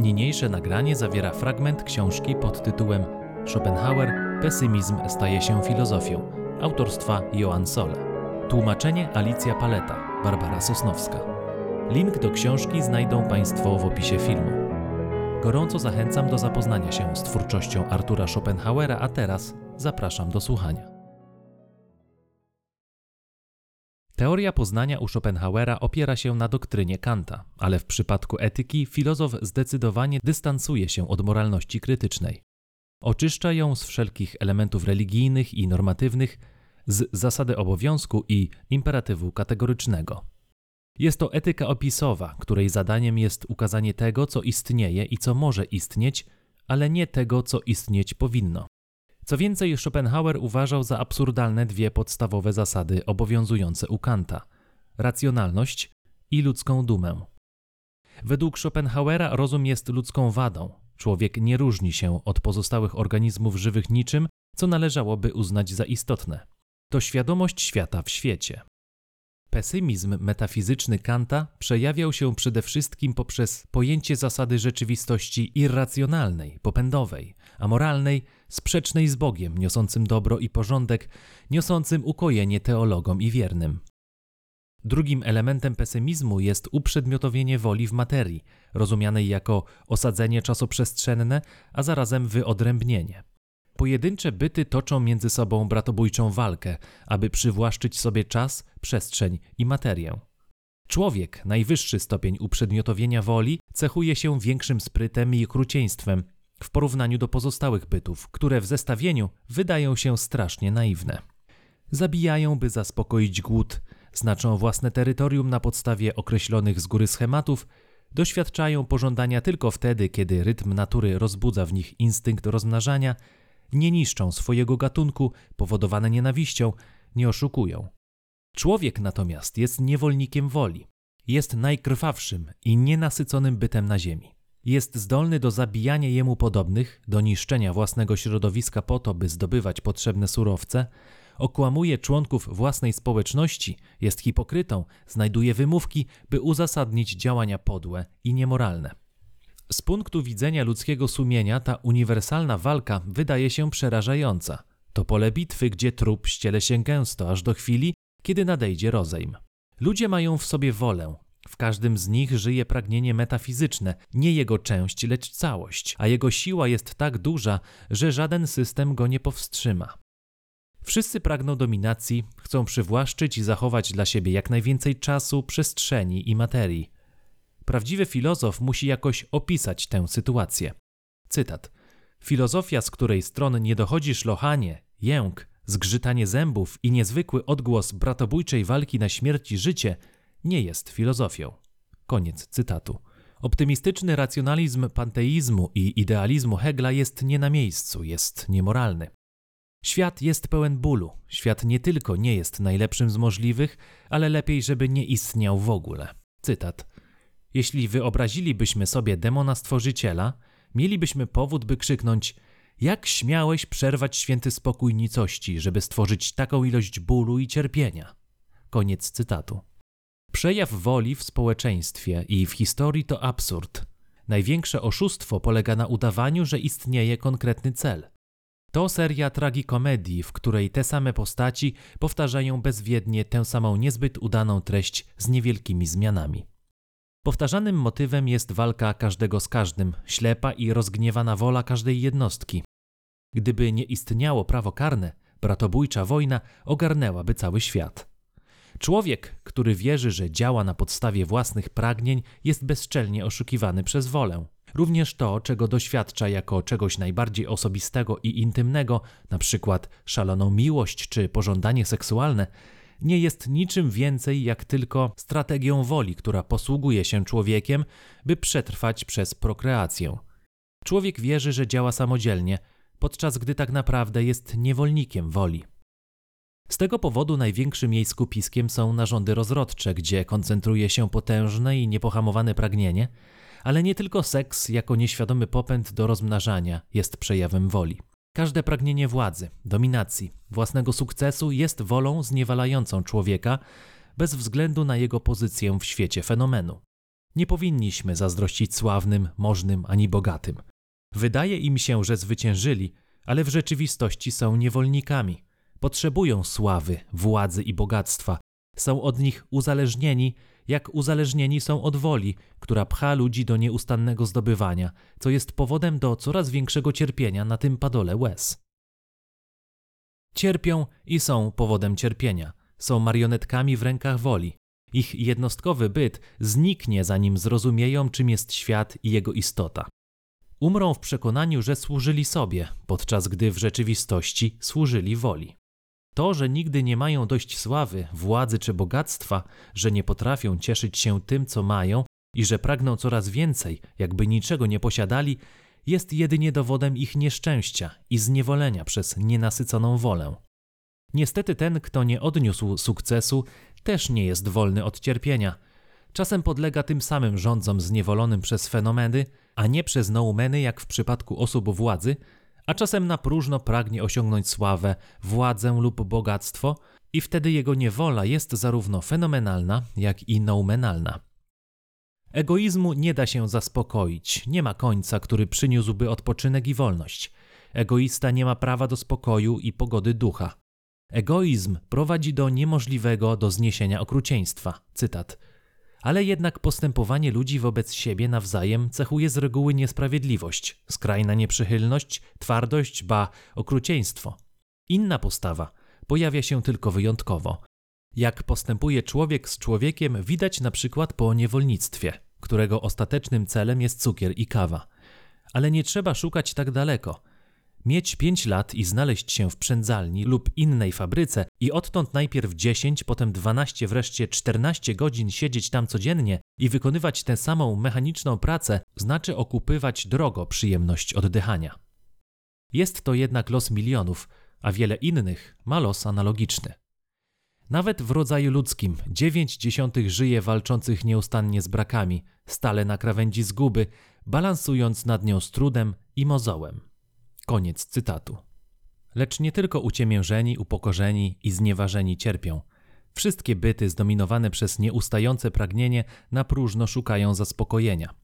Niniejsze nagranie zawiera fragment książki pod tytułem Schopenhauer Pesymizm staje się filozofią autorstwa Joan Sole. Tłumaczenie Alicja Paleta, Barbara Sosnowska. Link do książki znajdą Państwo w opisie filmu. Gorąco zachęcam do zapoznania się z twórczością Artura Schopenhauera, a teraz zapraszam do słuchania. Teoria poznania u Schopenhauera opiera się na doktrynie Kanta, ale w przypadku etyki filozof zdecydowanie dystansuje się od moralności krytycznej. Oczyszcza ją z wszelkich elementów religijnych i normatywnych, z zasady obowiązku i imperatywu kategorycznego. Jest to etyka opisowa, której zadaniem jest ukazanie tego, co istnieje i co może istnieć, ale nie tego, co istnieć powinno. Co więcej, Schopenhauer uważał za absurdalne dwie podstawowe zasady obowiązujące u Kanta: racjonalność i ludzką dumę. Według Schopenhauera rozum jest ludzką wadą. Człowiek nie różni się od pozostałych organizmów żywych niczym, co należałoby uznać za istotne. To świadomość świata w świecie. Pesymizm metafizyczny Kanta przejawiał się przede wszystkim poprzez pojęcie zasady rzeczywistości irracjonalnej, popędowej, amoralnej, sprzecznej z Bogiem, niosącym dobro i porządek, niosącym ukojenie teologom i wiernym. Drugim elementem pesymizmu jest uprzedmiotowienie woli w materii, rozumianej jako osadzenie czasoprzestrzenne, a zarazem wyodrębnienie. Pojedyncze byty toczą między sobą bratobójczą walkę, aby przywłaszczyć sobie czas, przestrzeń i materię. Człowiek, najwyższy stopień uprzedmiotowienia woli, cechuje się większym sprytem i okrucieństwem w porównaniu do pozostałych bytów, które w zestawieniu wydają się strasznie naiwne. Zabijają, by zaspokoić głód, znaczą własne terytorium na podstawie określonych z góry schematów, doświadczają pożądania tylko wtedy, kiedy rytm natury rozbudza w nich instynkt rozmnażania nie niszczą swojego gatunku powodowane nienawiścią, nie oszukują. Człowiek natomiast jest niewolnikiem woli. Jest najkrwawszym i nienasyconym bytem na ziemi. Jest zdolny do zabijania jemu podobnych, do niszczenia własnego środowiska po to, by zdobywać potrzebne surowce, okłamuje członków własnej społeczności, jest hipokrytą, znajduje wymówki, by uzasadnić działania podłe i niemoralne. Z punktu widzenia ludzkiego sumienia ta uniwersalna walka wydaje się przerażająca. To pole bitwy, gdzie trup ściele się gęsto, aż do chwili, kiedy nadejdzie rozejm. Ludzie mają w sobie wolę. W każdym z nich żyje pragnienie metafizyczne, nie jego część, lecz całość, a jego siła jest tak duża, że żaden system go nie powstrzyma. Wszyscy pragną dominacji, chcą przywłaszczyć i zachować dla siebie jak najwięcej czasu, przestrzeni i materii. Prawdziwy filozof musi jakoś opisać tę sytuację. Cytat. Filozofia, z której stron nie dochodzi szlochanie, jęk, zgrzytanie zębów i niezwykły odgłos bratobójczej walki na śmierć i życie, nie jest filozofią. Koniec cytatu. Optymistyczny racjonalizm panteizmu i idealizmu Hegla jest nie na miejscu, jest niemoralny. Świat jest pełen bólu. Świat nie tylko nie jest najlepszym z możliwych, ale lepiej, żeby nie istniał w ogóle. Cytat. Jeśli wyobrazilibyśmy sobie demona stworzyciela, mielibyśmy powód, by krzyknąć: Jak śmiałeś przerwać święty spokój nicości, żeby stworzyć taką ilość bólu i cierpienia? Koniec cytatu. Przejaw woli w społeczeństwie i w historii to absurd. Największe oszustwo polega na udawaniu, że istnieje konkretny cel. To seria tragikomedii, w której te same postaci powtarzają bezwiednie tę samą niezbyt udaną treść z niewielkimi zmianami. Powtarzanym motywem jest walka każdego z każdym, ślepa i rozgniewana wola każdej jednostki. Gdyby nie istniało prawo karne, bratobójcza wojna ogarnęłaby cały świat. Człowiek, który wierzy, że działa na podstawie własnych pragnień, jest bezczelnie oszukiwany przez wolę. Również to, czego doświadcza jako czegoś najbardziej osobistego i intymnego, na przykład szaloną miłość czy pożądanie seksualne, nie jest niczym więcej jak tylko strategią woli, która posługuje się człowiekiem, by przetrwać przez prokreację. Człowiek wierzy, że działa samodzielnie, podczas gdy tak naprawdę jest niewolnikiem woli. Z tego powodu największym jej skupiskiem są narządy rozrodcze, gdzie koncentruje się potężne i niepohamowane pragnienie, ale nie tylko seks jako nieświadomy popęd do rozmnażania jest przejawem woli. Każde pragnienie władzy, dominacji, własnego sukcesu jest wolą zniewalającą człowieka bez względu na jego pozycję w świecie fenomenu. Nie powinniśmy zazdrościć sławnym, możnym ani bogatym. Wydaje im się, że zwyciężyli, ale w rzeczywistości są niewolnikami. Potrzebują sławy, władzy i bogactwa. Są od nich uzależnieni, jak uzależnieni są od woli, która pcha ludzi do nieustannego zdobywania, co jest powodem do coraz większego cierpienia na tym padole łez. Cierpią i są powodem cierpienia. Są marionetkami w rękach woli. Ich jednostkowy byt zniknie, zanim zrozumieją, czym jest świat i jego istota. Umrą w przekonaniu, że służyli sobie, podczas gdy w rzeczywistości służyli woli. To, że nigdy nie mają dość sławy, władzy czy bogactwa, że nie potrafią cieszyć się tym, co mają i że pragną coraz więcej, jakby niczego nie posiadali, jest jedynie dowodem ich nieszczęścia i zniewolenia przez nienasyconą wolę. Niestety ten, kto nie odniósł sukcesu, też nie jest wolny od cierpienia. Czasem podlega tym samym rządzom zniewolonym przez fenomeny, a nie przez noumeny, jak w przypadku osób władzy, a czasem na próżno pragnie osiągnąć sławę, władzę lub bogactwo, i wtedy jego niewola jest zarówno fenomenalna, jak i noumenalna. Egoizmu nie da się zaspokoić, nie ma końca, który przyniósłby odpoczynek i wolność. Egoista nie ma prawa do spokoju i pogody ducha. Egoizm prowadzi do niemożliwego do zniesienia okrucieństwa. Cytat. Ale jednak postępowanie ludzi wobec siebie nawzajem cechuje z reguły niesprawiedliwość, skrajna nieprzychylność, twardość, ba okrucieństwo. Inna postawa pojawia się tylko wyjątkowo. Jak postępuje człowiek z człowiekiem, widać na przykład po niewolnictwie, którego ostatecznym celem jest cukier i kawa. Ale nie trzeba szukać tak daleko. Mieć 5 lat i znaleźć się w przędzalni lub innej fabryce i odtąd najpierw 10, potem 12, wreszcie 14 godzin siedzieć tam codziennie i wykonywać tę samą mechaniczną pracę, znaczy okupywać drogo przyjemność oddychania. Jest to jednak los milionów, a wiele innych ma los analogiczny. Nawet w rodzaju ludzkim dziewięć dziesiątych żyje walczących nieustannie z brakami, stale na krawędzi zguby, balansując nad nią z trudem i mozołem. Koniec cytatu. Lecz nie tylko uciemiężeni, upokorzeni i znieważeni cierpią. Wszystkie byty zdominowane przez nieustające pragnienie na próżno szukają zaspokojenia.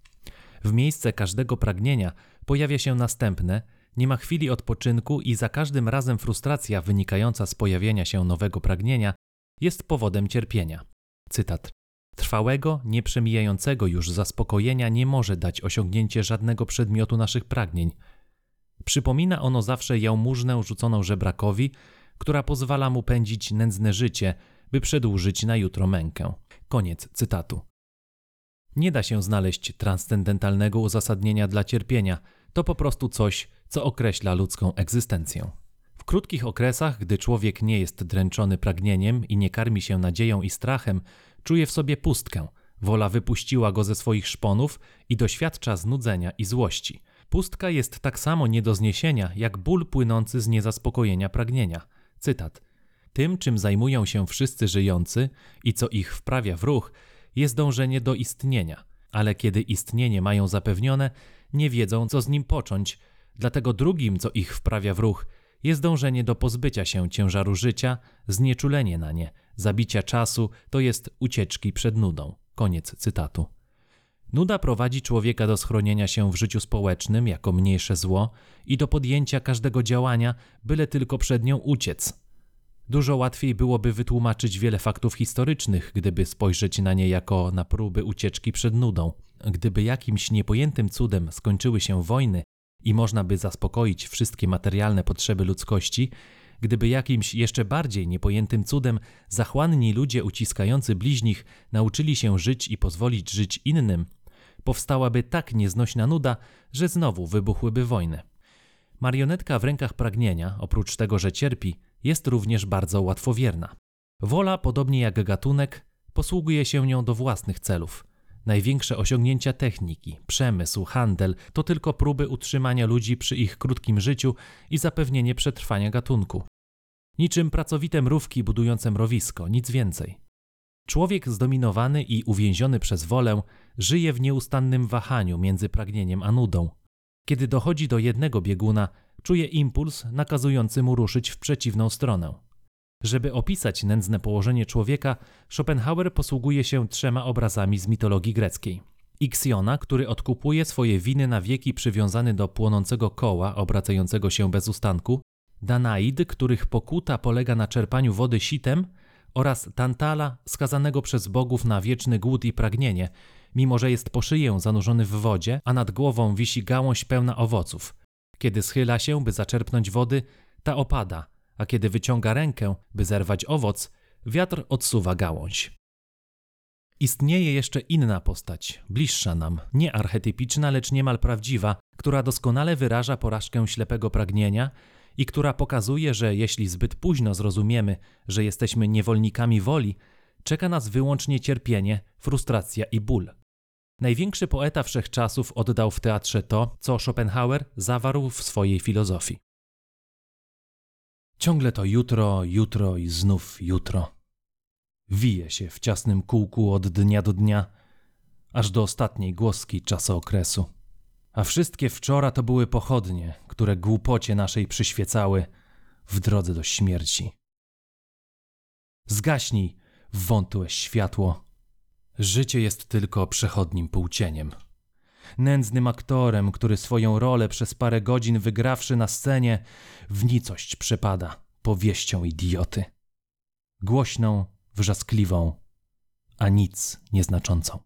W miejsce każdego pragnienia pojawia się następne, nie ma chwili odpoczynku i za każdym razem frustracja wynikająca z pojawienia się nowego pragnienia jest powodem cierpienia. Cytat. Trwałego, nieprzemijającego już zaspokojenia nie może dać osiągnięcie żadnego przedmiotu naszych pragnień. Przypomina ono zawsze jałmużnę rzuconą żebrakowi, która pozwala mu pędzić nędzne życie, by przedłużyć na jutro mękę. Koniec cytatu. Nie da się znaleźć transcendentalnego uzasadnienia dla cierpienia, to po prostu coś, co określa ludzką egzystencję. W krótkich okresach, gdy człowiek nie jest dręczony pragnieniem i nie karmi się nadzieją i strachem, czuje w sobie pustkę. Wola wypuściła go ze swoich szponów i doświadcza znudzenia i złości. Pustka jest tak samo nie do zniesienia, jak ból płynący z niezaspokojenia pragnienia. Cytat. Tym, czym zajmują się wszyscy żyjący i co ich wprawia w ruch, jest dążenie do istnienia, ale kiedy istnienie mają zapewnione, nie wiedzą, co z nim począć, dlatego drugim, co ich wprawia w ruch, jest dążenie do pozbycia się ciężaru życia, znieczulenie na nie, zabicia czasu, to jest ucieczki przed nudą. Koniec cytatu. Nuda prowadzi człowieka do schronienia się w życiu społecznym jako mniejsze zło i do podjęcia każdego działania, byle tylko przed nią uciec. Dużo łatwiej byłoby wytłumaczyć wiele faktów historycznych, gdyby spojrzeć na nie jako na próby ucieczki przed nudą. Gdyby jakimś niepojętym cudem skończyły się wojny i można by zaspokoić wszystkie materialne potrzeby ludzkości, gdyby jakimś jeszcze bardziej niepojętym cudem zachłanni ludzie uciskający bliźnich nauczyli się żyć i pozwolić żyć innym, powstałaby tak nieznośna nuda, że znowu wybuchłyby wojny. Marionetka w rękach pragnienia, oprócz tego, że cierpi, jest również bardzo łatwowierna. Wola, podobnie jak gatunek, posługuje się nią do własnych celów. Największe osiągnięcia techniki, przemysł, handel to tylko próby utrzymania ludzi przy ich krótkim życiu i zapewnienie przetrwania gatunku. Niczym pracowite mrówki budujące mrowisko, nic więcej. Człowiek zdominowany i uwięziony przez wolę żyje w nieustannym wahaniu między pragnieniem a nudą. Kiedy dochodzi do jednego bieguna, czuje impuls nakazujący mu ruszyć w przeciwną stronę. Żeby opisać nędzne położenie człowieka, Schopenhauer posługuje się trzema obrazami z mitologii greckiej. Ixiona, który odkupuje swoje winy na wieki przywiązany do płonącego koła obracającego się bez ustanku, Danaid, których pokuta polega na czerpaniu wody sitem oraz Tantala, skazanego przez bogów na wieczny głód i pragnienie, mimo że jest po szyję zanurzony w wodzie, a nad głową wisi gałąź pełna owoców. Kiedy schyla się, by zaczerpnąć wody, ta opada, a kiedy wyciąga rękę, by zerwać owoc, wiatr odsuwa gałąź. Istnieje jeszcze inna postać, bliższa nam, nie archetypiczna, lecz niemal prawdziwa, która doskonale wyraża porażkę ślepego pragnienia i która pokazuje, że jeśli zbyt późno zrozumiemy, że jesteśmy niewolnikami woli, czeka nas wyłącznie cierpienie, frustracja i ból. Największy poeta wszechczasów oddał w teatrze to, co Schopenhauer zawarł w swojej filozofii. Ciągle to jutro, jutro i znów jutro. Wije się w ciasnym kółku od dnia do dnia, aż do ostatniej głoski czasookresu. A wszystkie wczora to były pochodnie, które głupocie naszej przyświecały w drodze do śmierci. Zgaśnij, wątłe światło. Życie jest tylko przechodnim półcieniem. Nędznym aktorem, który swoją rolę przez parę godzin wygrawszy na scenie, w nicość przepada powieścią idioty. Głośną, wrzaskliwą, a nic nieznaczącą.